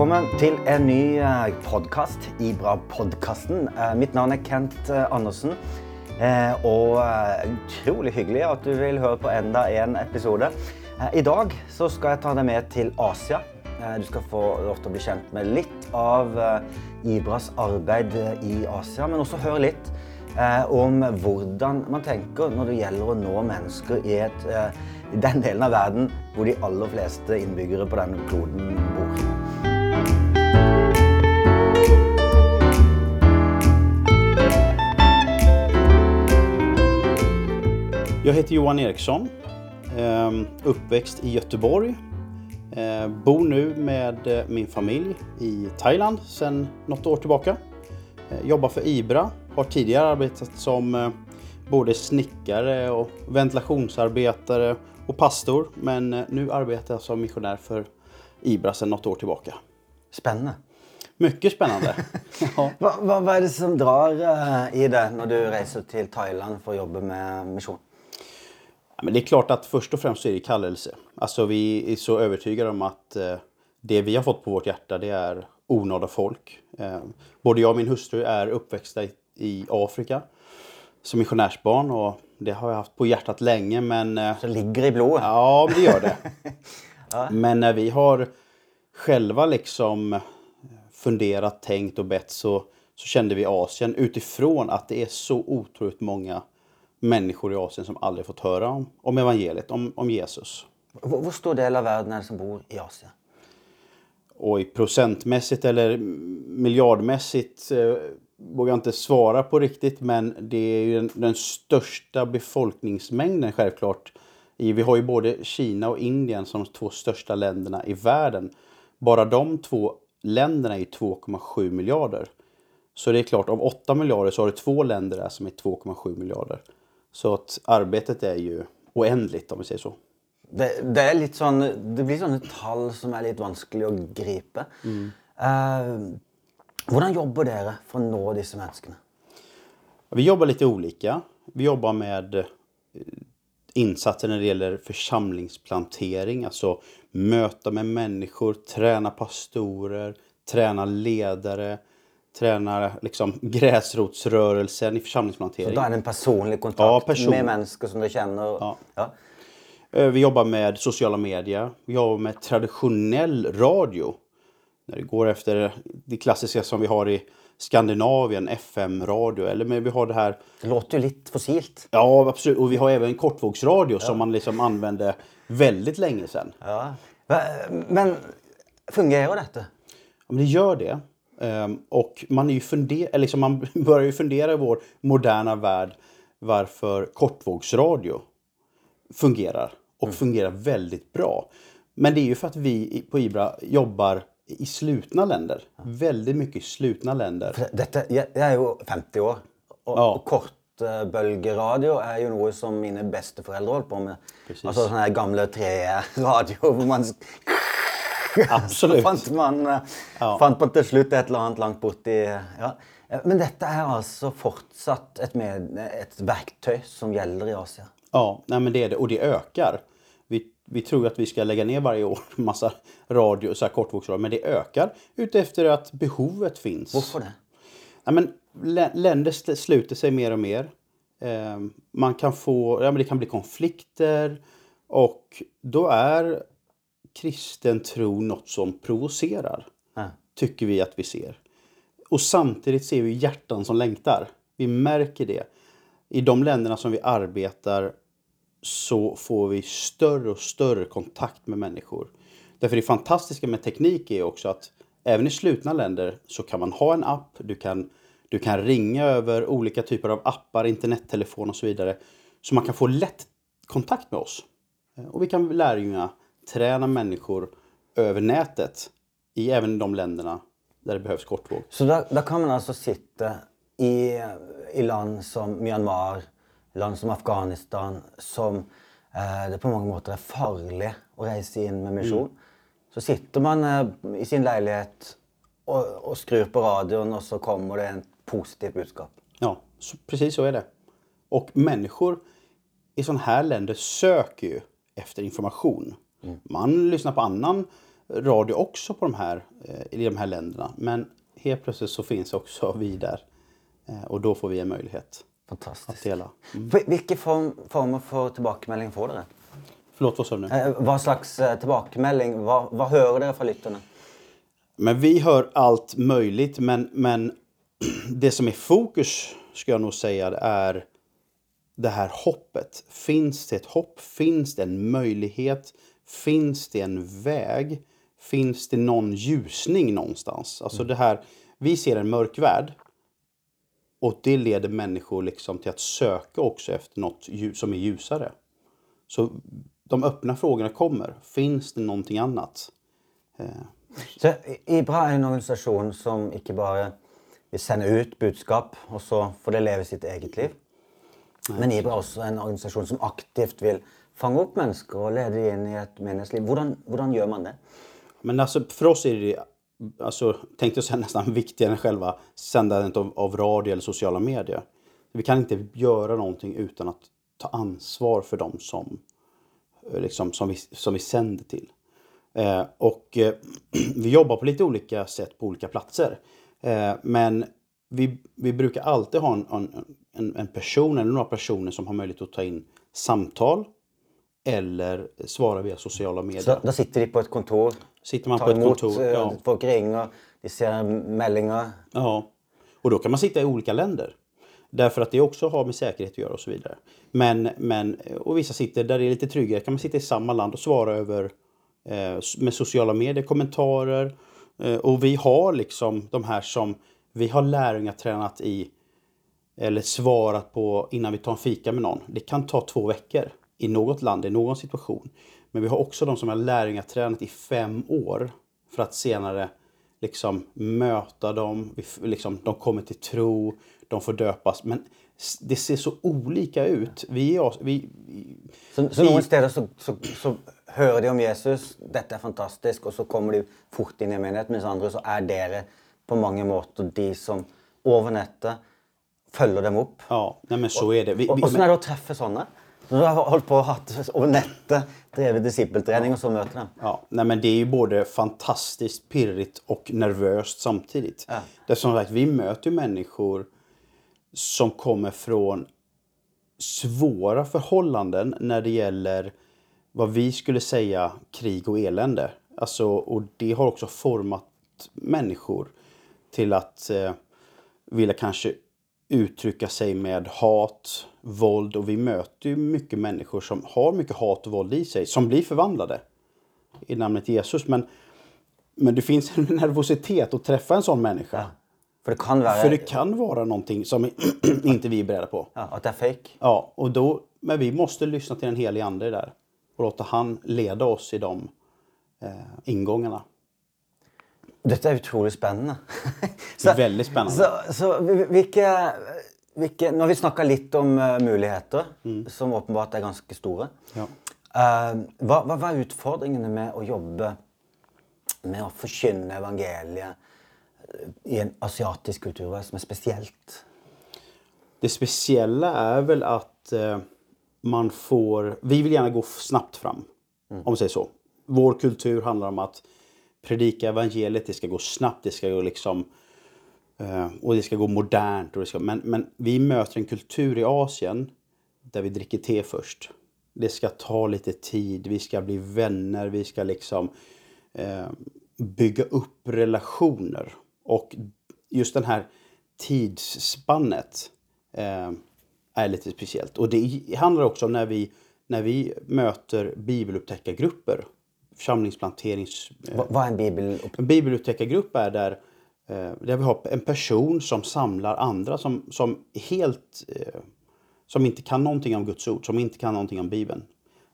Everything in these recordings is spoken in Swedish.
Välkommen till en ny eh, podcast, Ibra-podkasten. Eh, mitt namn är Kent eh, Andersen. Och Og eh, utrolig hyggelig du vill höra på ända en episode. Idag så ska jag ta dig med till Asien. Du ska få lov til bli känd med lite av Ibras arbete i Asien, men också höra lite om hur man tänker när det gäller att nå människor i, ett, i den delen av världen, där de allra flesta inbyggare på den kloden Jag heter Johan Eriksson, eh, uppväxt i Göteborg. Eh, bor nu med eh, min familj i Thailand sedan något år tillbaka. Eh, jobbar för Ibra, har tidigare arbetat som både snickare och ventilationsarbetare och pastor. Men nu arbetar jag som missionär för Ibra sedan något år tillbaka. Spennende. Mycket spännande. ja. Hva, hva, hva er det som drar i det når du reiser til Thailand for å jobbe med misjon? Ja, Men det är klart att först och främst är det kallelse. Alltså vi är så övertygade om att eh, det vi har fått på vårt hjärta det är onådda folk. Eh, både jag och min hustru är uppväxta i, i Afrika som missionärsbarn och det har jag haft på hjärtat länge men eh, Det ligger i blodet. Ja, det gör det. Men när vi har själva liksom funderat, tänkt och bett så, så kände vi Asien utifrån att det är så otroligt många människor i Asien som aldrig fått höra om, om evangeliet, om, om Jesus. Hvor stor del av verden er det som bor i? Och i procentmässigt eller miljardmässigt eh, vågar jag inte svara på riktigt men det är ju den, den största befolkningsmängden självklart. I, vi har ju både Kina och Indien som de två största länderna i världen. Bara de två länderna är ju 2,7 miljarder. Så det är klart, av 8 miljarder så har du två länder där som är 2,7 miljarder. Så att arbetet är ju oändligt om vi säger så. Det, det, er litt sånn, det blir sånne tall som er litt vanskelig å gripe. Eh, hvordan jobber dere for å nå disse menneskene? Vi jobbar lite olika. Vi jobbar med eh, insatser när det gäller församlingsplantering, alltså möta med människor, träna pastorer, träna ledare, träna liksom gräsrotsrörelsen i församlingsplantering. Da er det en personlig Ja, kontakt person. med mennesker som dere kjenner? Ja. Ja. Eh, Vi jobbar med sociala medier. Vi jobbar med traditionell radio. När det går efter det klassiska som vi har i Skandinavien, FM-radio. Eller men vi har det här Det låter jo litt fossilt. Ja, absolut. Och vi har även kortvågsradio som man liksom använde väldigt länge sedan. Ja. Men fungerer dette? Ja, men det gör det. Ehm, och man, är ju funder- liksom man börjar ju fundera i vår moderna värld varför kortvågsradio fungerar och fungerar väldigt bra. Men det är ju för att vi på Ibra jobbar i slutna länder. Väldigt mycket i slutna länder. Jeg, jeg er jo 50 år, og, Ja. og kortbølgeradio er jo noe som mine besteforeldre holdt på med. Precis. Altså sånne her gamle treradioer hvor man Absolut. fant man, eh, Ja. fant man til slutt et eller annet langt borti ja. Men dette er altså fortsatt et, med, et verktøy som gjelder i Asia. Ja, nej men det är det. Och det ökar. Vi, vi tror att vi ska lägga ner varje år massa radio, så här kortvågsradio, men det ökar utefter att behovet finns. Hvorfor det? Ja, men lä- länder sl- sluter sig mer och mer. Eh, man kan få, ja, men det kan bli konflikter och då är kristen tro något som provocerar. Ja. Tycker vi att vi ser. Och samtidigt ser vi hjärtan som längtar. Vi märker det. I de länderna som vi arbetar så får vi större och större kontakt med människor. Därför det fantastiska med teknik är också att även i slutna länder så kan man ha en app, du kan, du kan ringa över olika typer av appar, internettelefon och så vidare. Så man kan få lätt kontakt med oss. Och vi kan lärjunga träna människor över nätet i även de länderna där det behövs kortvåg. Så da kan man altså sitte i, i land som Myanmar, land som Afghanistan, som eh, det på mange måter er farlig å reise inn med misjon. Så sitter man eh, i sin leilighet og, og skrur på radioen, og så kommer det en positivt budskap. Ja, så, precis så är det. Och människor i sådana här länder söker ju efter information. Man lyssnar på annan radio också på de här, eh, i de här länderna. Men helt plötsligt så finns också vi där. Eh, och då får vi en möjlighet att Fantastiskt. dela. Vil- Hvilke form, former for tilbakemelding får dere? Förlåt, vad sa du nu? Eh, Hva slags eh, tilbakemelding? Hva, hva hører dere fra lytterne? Men vi hör allt möjligt, men, men det som är fokus, ska jag nog säga, är det här hoppet. Finns det ett hopp? Finns det en möjlighet? Finns det en väg? Finns det någon ljusning någonstans? Alltså det här, vi ser en mörk värld. Och det leder människor liksom till att söka också efter något som är ljusare. Så de öppna frågorna kommer. Finns det någonting annat? Så IBRA er en organisasjon som ikke bare vil sende ut budskap, og så får det leve sitt eget liv. Men IBRA er også en organisasjon som aktivt vil fange opp mennesker og lede dem inn i et meningsliv. Hvordan, hvordan man det? Men alltså för oss är det, alltså, tänkte jag säga nästan viktigare än själva sändandet av, av radio eller sociala medier. Vi kan inte göra någonting utan att ta ansvar för dem som, eh, liksom, som, vi, som vi sänder till. Eh, och eh, vi jobbar på lite olika sätt på olika platser. Eh, men vi, vi brukar alltid ha en, en, en, en person eller några personer som har möjlighet att ta in samtal eller svara via sociala medier. Så Da sitter de på et kontor, Sitter man på ett imot kontor, eh, ja. folk ringer, de ser meldinger. Ja, och då kan man sitta i olika länder. Därför att det också har med säkerhet att göra och så vidare. Men, men, och vissa sitter där det är lite tryggare, kan man sitta i samma land och svara över eh, med sociala medier, kommentarer. Eh, och vi har liksom de här som vi har lärjungar tränat i eller svarat på innan vi tar en fika med någon. Det kan ta två veckor i något land, i någon situation. Men vi har också de som har lärjungatränat i fem år för att senare liksom möta dem. Vi, liksom, de kommer till tro, de får döpas. Men det ser så olika ut. Vi, är, vi, vi, Så, så steder så, så, så hører de om Jesus, dette er fantastisk, og så kommer de fort inn i en menighet. Mens andre så er dere på mange måter de som over nettet følger dem opp. ja, nej men så är det. Vi, Og vi, Åssen er det å treffe sånne? Du har holdt på å hatt over nettet, drevet disippeltrening, og så møter dem? Ja, nej men det är ju både fantastiskt pirrigt och nervöst samtidigt. Ja. Det är som sagt, vi möter ju människor som kommer från svåra förhållanden när det gäller vad vi skulle säga krig och elände. Alltså, och det har också format människor till att eh, vilja kanske uttrycka sig med hat, våld och vi möter ju mycket människor som har mycket hat och våld i sig som blir förvandlade i namnet Jesus. Men, men det finns en nervositet att träffa en sån människa. For det kan være För det kan vara någonting som inte vi är beredda på. ja, at det er fake. Ja, och då, men vi måste lyssna till den helige ande där och låta han leda oss i de eh, ingångarna. Dette er utrolig spennende. Veldig spennende. Så, så hvilke, hvilke Når vi snakker litt om eh, muligheter, som åpenbart er ganske store Ja. eh, hva, hva var utfordringene med å jobbe med å forkynne evangeliet eh, i en asiatisk kultur? Det som er spesielt? Det speciella är väl att eh, man får... Vi vill gärna gå snabbt fram, om man säger så. Vår kultur handlar om att predika evangeliet, det ska gå snabbt, det ska gå liksom... Eh, och det ska gå modernt. Och det ska, men, men vi möter en kultur i Asien där vi dricker te först. Det ska ta lite tid, vi ska bli vänner, vi ska liksom eh, bygga upp relationer. Och just den här tidsspannet eh, är lite speciellt. Och det handlar också om när vi, när vi möter bibelupptäckargrupper, församlingsplanterings... Eh, hva er en bibel? en bibelupptäckargrupp är där, eh, där vi har en person som samlar andra som, som helt eh, som inte kan någonting om Guds ord, som inte kan någonting om Bibeln,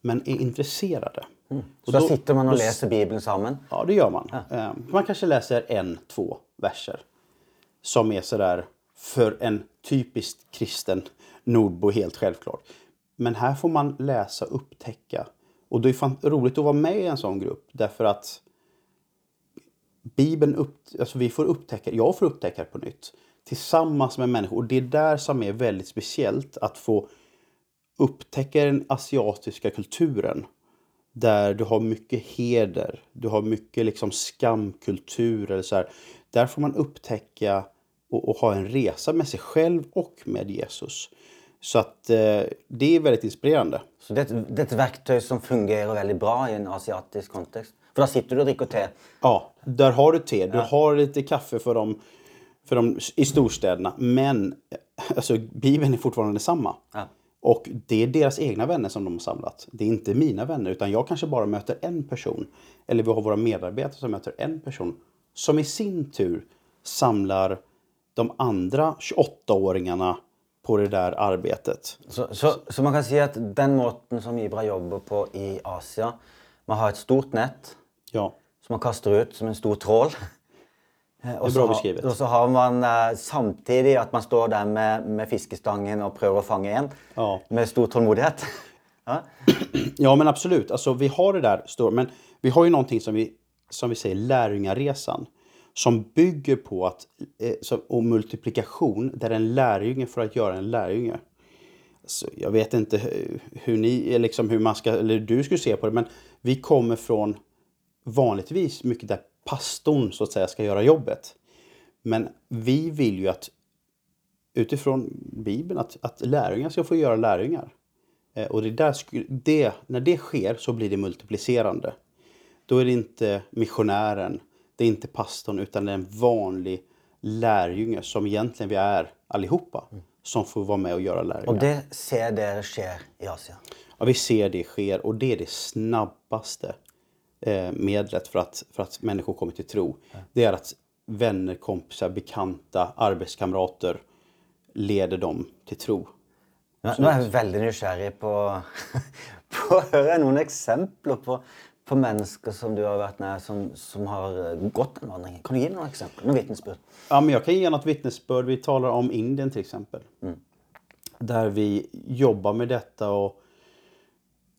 men är intresserade. Så da då- sitter man og då- leser Bibelen sammen? Ja, det gör man. Eh, Man kanske läser en, två verser som är sådär för en typiskt kristen nordbo helt självklart. Men här får man läsa och upptäcka. Och det är fan roligt att vara med i en sån grupp därför att Bibeln, upp, alltså vi får upptäcka, jag får upptäcka det på nytt tillsammans med människor. Och det är där som är väldigt speciellt att få upptäcka den asiatiska kulturen Där du har mycket heder, du har mycket liksom skamkultur eller så här. Där får man upptäcka och, och ha en resa med sig själv och med Jesus. Så att eh, det är väldigt inspirerande. Så det, det är ett verktyg som fungerar väldigt bra i en asiatisk kontext. För där sitter du och dricker te. Ja, där har du te. Du har lite kaffe för dem, för dem i storstäderna. Men eh, alltså, Bibeln är fortfarande samma. Ja. Och det är deras egna vänner som de har samlat. Det är inte mina vänner, utan jag kanske bara möter en person. Eller vi har våra medarbetare som möter en person. Som i sin tur samlar de andra 28-åringarna på det där arbetet. Så, så, så man kan säga att den måten som Ibra jobbar på i Asia, man har ett stort nät Ja, som man kastar ut som en stor trål. Och så bra har- beskrivet. Och så har man eh, samtidigt att man står där med, med fiskestangen och prövar att fånga en. Ja. Med stor tålmodighet. ja. Ja men absolut, alltså vi har det där stora, men vi har ju någonting som vi, som vi säger lärjungaresan. Som bygger på att, eh, och multiplikation där en lärjunge för att göra en lärjunge. Så jag vet inte hur, ni, eh, liksom hur man ska, eller du skulle se på det, men vi kommer från vanligtvis mycket där pastorn så att säga ska göra jobbet. Men vi vill ju att utifrån Bibeln att, att lärjungar ska få göra lärjungar. Eh, Och det där, det, när det sker så blir det multiplicerande. Då är det inte missionären, det är inte pastorn utan det är en vanlig lärjunge som egentligen vi är allihopa. Som får vara med och göra lärjungar. Och det ser dere sker i Asia. Ja, vi ser det sker och det är det snabbaste eh, medlet för att, för att människor kommer till tro. Det är att vänner, kompisar, bekanta, arbetskamrater leder dem till tro. Nu, nu er jeg veldig nysgjerrig på, på å høre noen eksempler på, på mennesker som du har vært med som, som har eh, gått den vandringen. Kan du gi noen eksempler? Noen vitnesbyrd? Ja, men jag kan ge något vittnesbörd. Vi talar om Indien till exempel. Där vi jobbar med detta och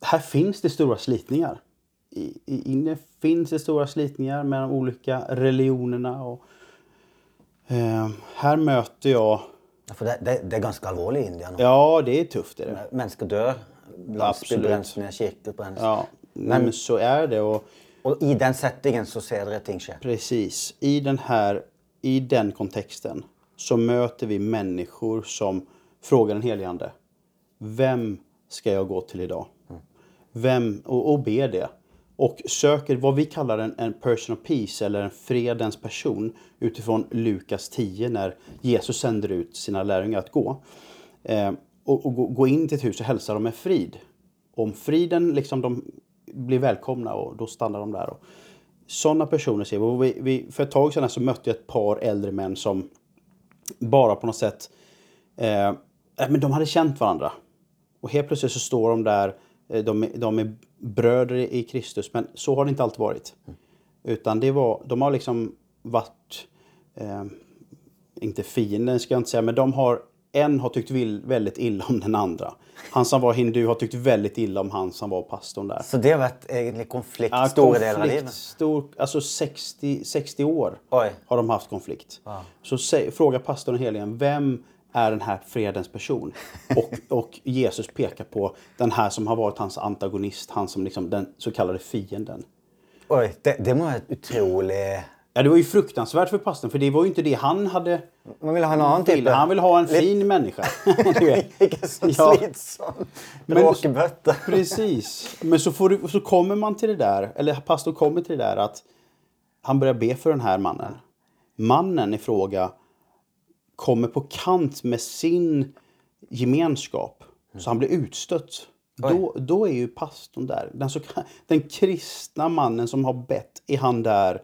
här finns det stora slitningar. I, I Indien finns det stora slitningar med de olika religionerna. Och, eh, här möter jag... Ja, For det, det, det er ganske alvorlig i India nå. Ja, det är tufft. Är det. Mennesker dør. Landsbyer Absolutt. brennes ned, kirker brennes Ja, men, men så är det. Och Og i den settingen så ser dere ting skje. Precis. I den här, i den kontexten så möter vi människor som frågar den helige Ande. Vem ska jag gå till idag? Vem, och, och ber det. Och söker vad vi kallar en, en person of peace eller en fredens person utifrån Lukas 10 när Jesus sänder ut sina lärjungar att gå. Eh, och, och gå, gå in till ett hus och hälsa dem med frid. Om friden liksom de blir välkomna och då stannar de där. Och sådana personer ser vi. Och vi, vi. För ett tag sedan så mötte jag ett par äldre män som bara på något sätt eh, men de hade känt varandra. Och helt plötsligt så står de där, eh, de, är- de är bröder i Kristus, men så har det inte alltid varit. Utan det var, de har liksom varit, eh, inte fienden ska jag inte säga, men de har, en har tyckt väldigt illa om den andra. Han som var hindu har tyckt väldigt illa om han som var pastorn där. Så det har vært egentlig konflikt Ja, store deler av livet. Stor, alltså 60, 60 år Oj. har de haft konflikt. Så sä, fråga pastorn och heligen, vem är den här fredens person? Och, och Jesus pekar på den här som har varit hans antagonist, han som liksom den så kallade fienden. Oi, det, det må være utrolig Ja, det var ju fruktansvärt för pastorn, för det var ju inte det han hade Man vil ha en annen type. Han vill ha en fin människa. Du vet. Ikke så Ja. Bråkebøtte. Precis. Men så, får du, så kommer man till det där, eller pastorn kommer till det där att han börjar be för den här mannen. Mannen i fråga kommer på kant med sin gemenskap. Så han blir utstött. Då, då är ju pastorn där. Den, så, den kristna mannen som har bett, är han där,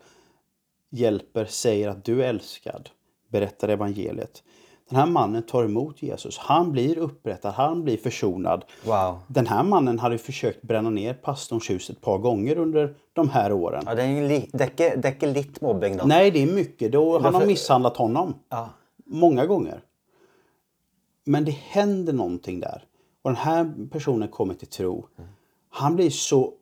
hjälper, säger att du är älskad, berättar evangeliet. Den här mannen tar emot Jesus. Han blir upprättad, han blir försonad. Wow. Den här mannen hade försökt bränna ner pastorns hus ett par gånger under de här åren. Ja, det, jo li, det, ikke, det er ikke litt mobbing, da. Nej, det är mycket. Då, han har misshandlat honom. Ja. Många gånger. Men det händer någonting där. Och den här personen kommer till tro. Han blir så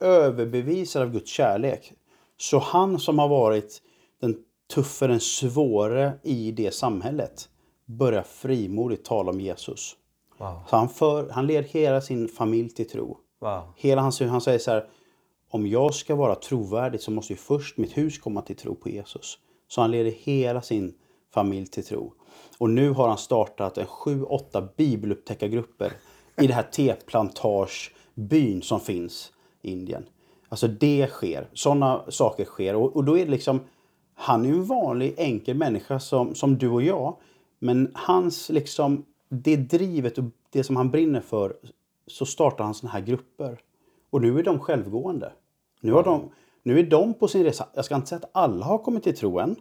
överbevisad av Guds kärlek. Så han som har varit den tuffe, den svåre i det samhället börjar frimodigt tala om Jesus. Wow. Så han, för, han leder hela sin familj till tro. Wow. Hela hans, han säger så här, om jag ska vara trovärdig så måste ju först mitt hus komma till tro på Jesus. Så han leder hela sin familj till tro. Och nu har han startat en sju, åtta bibelupptäckargrupper i det här teplantagebyn som finns i Indien. Alltså det sker, sådana saker sker. Och, och då är det liksom, han är ju en vanlig enkel människa som, som du och jag. Men hans liksom, det drivet och det som han brinner för, så startar han sådana här grupper. Och nu är de självgående. Nu, har de, nu är de på sin resa. Jag ska inte säga att alla har kommit till tro än.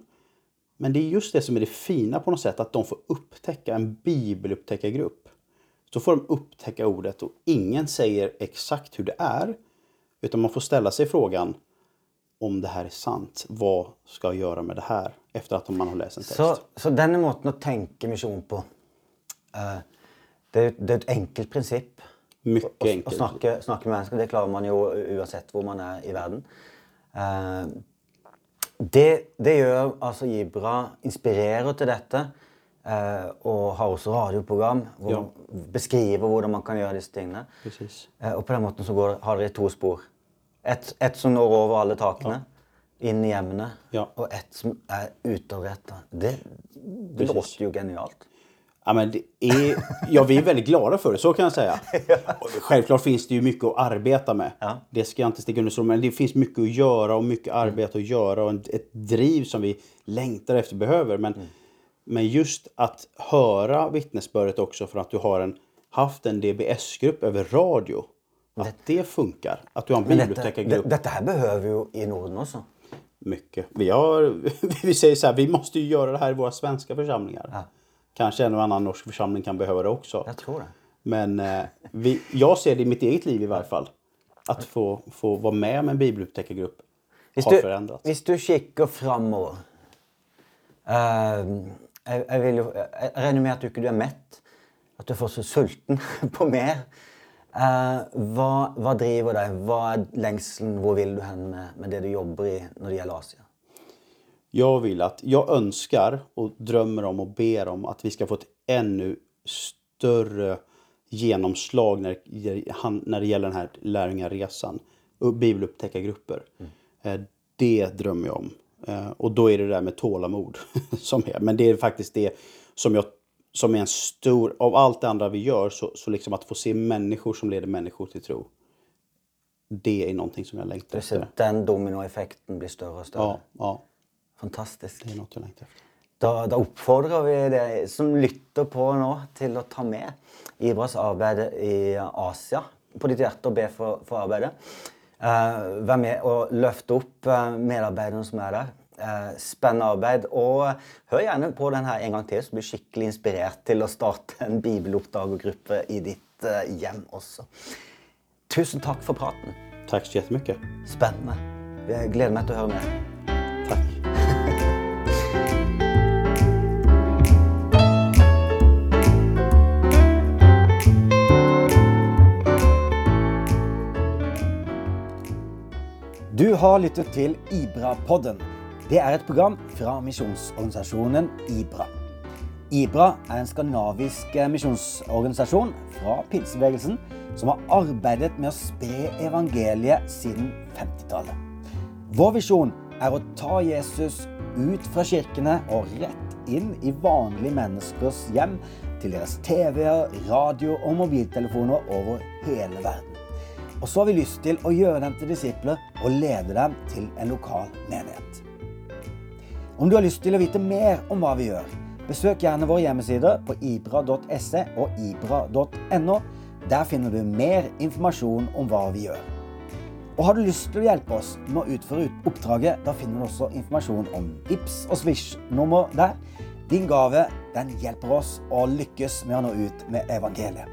Men det är just det som är det fina på något sätt, att de får upptäcka en bibelupptäckargrupp. Så får de upptäcka ordet och ingen säger exakt hur det är. Utan man får ställa sig frågan om det här är sant. Vad ska jag göra med det här? Efter att man har läst en text. Så, så denne måten å tenke misjon på, eh, det, det er et enkelt prinsipp. Mycket enkelt. snakke, snakke med mennesker. Det klarer man jo uansett hvor man er i verden. Eh, det, det gjør altså Gibra inspirerer til dette. eh, og har også radioprogram hvor Ja. beskriver hvordan man kan gjøre disse tingene. Precis. Eh, og på den måten så går, har dere to spor. Et, et som når over alle takene, inn i hjemmene, Ja. og et som er utadretta. Det, det låter jo genialt. Ja, men det är, ja, vi är väldigt glada för det, så kan jag säga. Självklart finns det ju mycket att arbeta med. Ja. Det ska jag inte sticka under stol. Men det finns mycket att göra och mycket arbete att göra och ett driv som vi längtar efter behöver. Men, men just att höra vittnesbördet också för att du har en, haft en DBS-grupp över radio. Att det funkar. Att du har en bibliotekargrupp. det, dette her behøver vi jo i Norden også. Mycket. Vi, har, vi säger så här, vi måste ju göra det här i våra svenska församlingar. Ja. Kanske en och annan norsk församling kan behöva det också. Jeg tror det. Men eh, vi, jag ser det i mitt eget liv i varje fall. Att få, få vara med med en bibelupptäckargrupp Hvis har du, förändrats. hvis du kikker framover eh, jeg, jeg, vil jo, jeg, jeg regner med at du ikke er mett. At du er fortsatt sulten på mer. Eh, hva, hva driver deg? Hva er lengselen? Hvor vil du hen med, med det du jobber i når det gjelder Asia? Jag vill att, jag önskar och drömmer om och ber om att vi ska få ett ännu större genomslag när, när det gäller den här lärjungaresan. Bibelupptäckargrupper. Eh, Det drömmer jag om. Eh, Och då är det det där med tålamod som är. Men det är faktiskt det som jag som är en stor, av allt det andra vi gör, så, så liksom att få se människor som leder människor till tro. Det är någonting som jag längtar ser efter. den dominoeffekten blir større og større. Ja, ja, Fantastisk. det är något jag längtar efter. Da, da oppfordrer vi deg som lytter på nå, til å ta med Ibras arbeid i Asia på ditt hjerte og be for, for arbeidet. Eh, vær med og løfte opp eh, medarbeiderne som er der. Eh, spennende arbeid. Og hør gjerne på den her en gang til, så blir du skikkelig inspirert til å starte en bibeloppdagergruppe i ditt eh, hjem også. Tusen takk for praten. Tack så jättemycket. Spennende. Jeg gleder meg til å høre mer. Tack. Du har lyttet til IBRA-podden. Det er et program fra misjonsorganisasjonen IBRA. IBRA er en skandinavisk eh, misjonsorganisasjon fra pinsebevegelsen som har arbeidet med å spre evangeliet siden 50-tallet. Vår visjon er å ta Jesus ut fra kirkene og rett inn i vanlige menneskers hjem, til deres TV-er, radio og mobiltelefoner over hele verden. Og så har vi lyst til å gjøre dem til disipler og lede dem til en lokal menighet. Om du har lyst til å vite mer om hva vi gjør, besøk gjerne våre hjemmesider på ibra.se og ibra.no. Der finner du mer informasjon om hva vi gjør. Og har du lyst til å hjelpe oss med å utføre oppdraget, da finner du også informasjon om VIPS og Swish-nummer der. Din gave den hjelper oss å lykkes med å nå ut med evangeliet.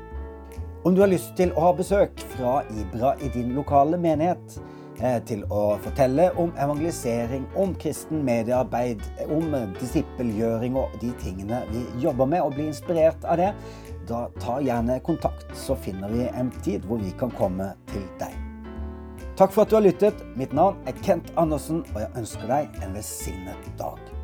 Om du har lyst til å ha besøk fra Ibra i din lokale menighet, Eh, til å fortelle om evangelisering, om kristen mediearbeid, om eh, disippelgjøring og de tingene vi jobber med, og bli inspirert av det, da ta gjerne kontakt, så finner vi en tid hvor vi kan komme til deg. Takk for at du har lyttet. Mitt navn er Kent Andersen, og jeg ønsker deg en velsignet dag.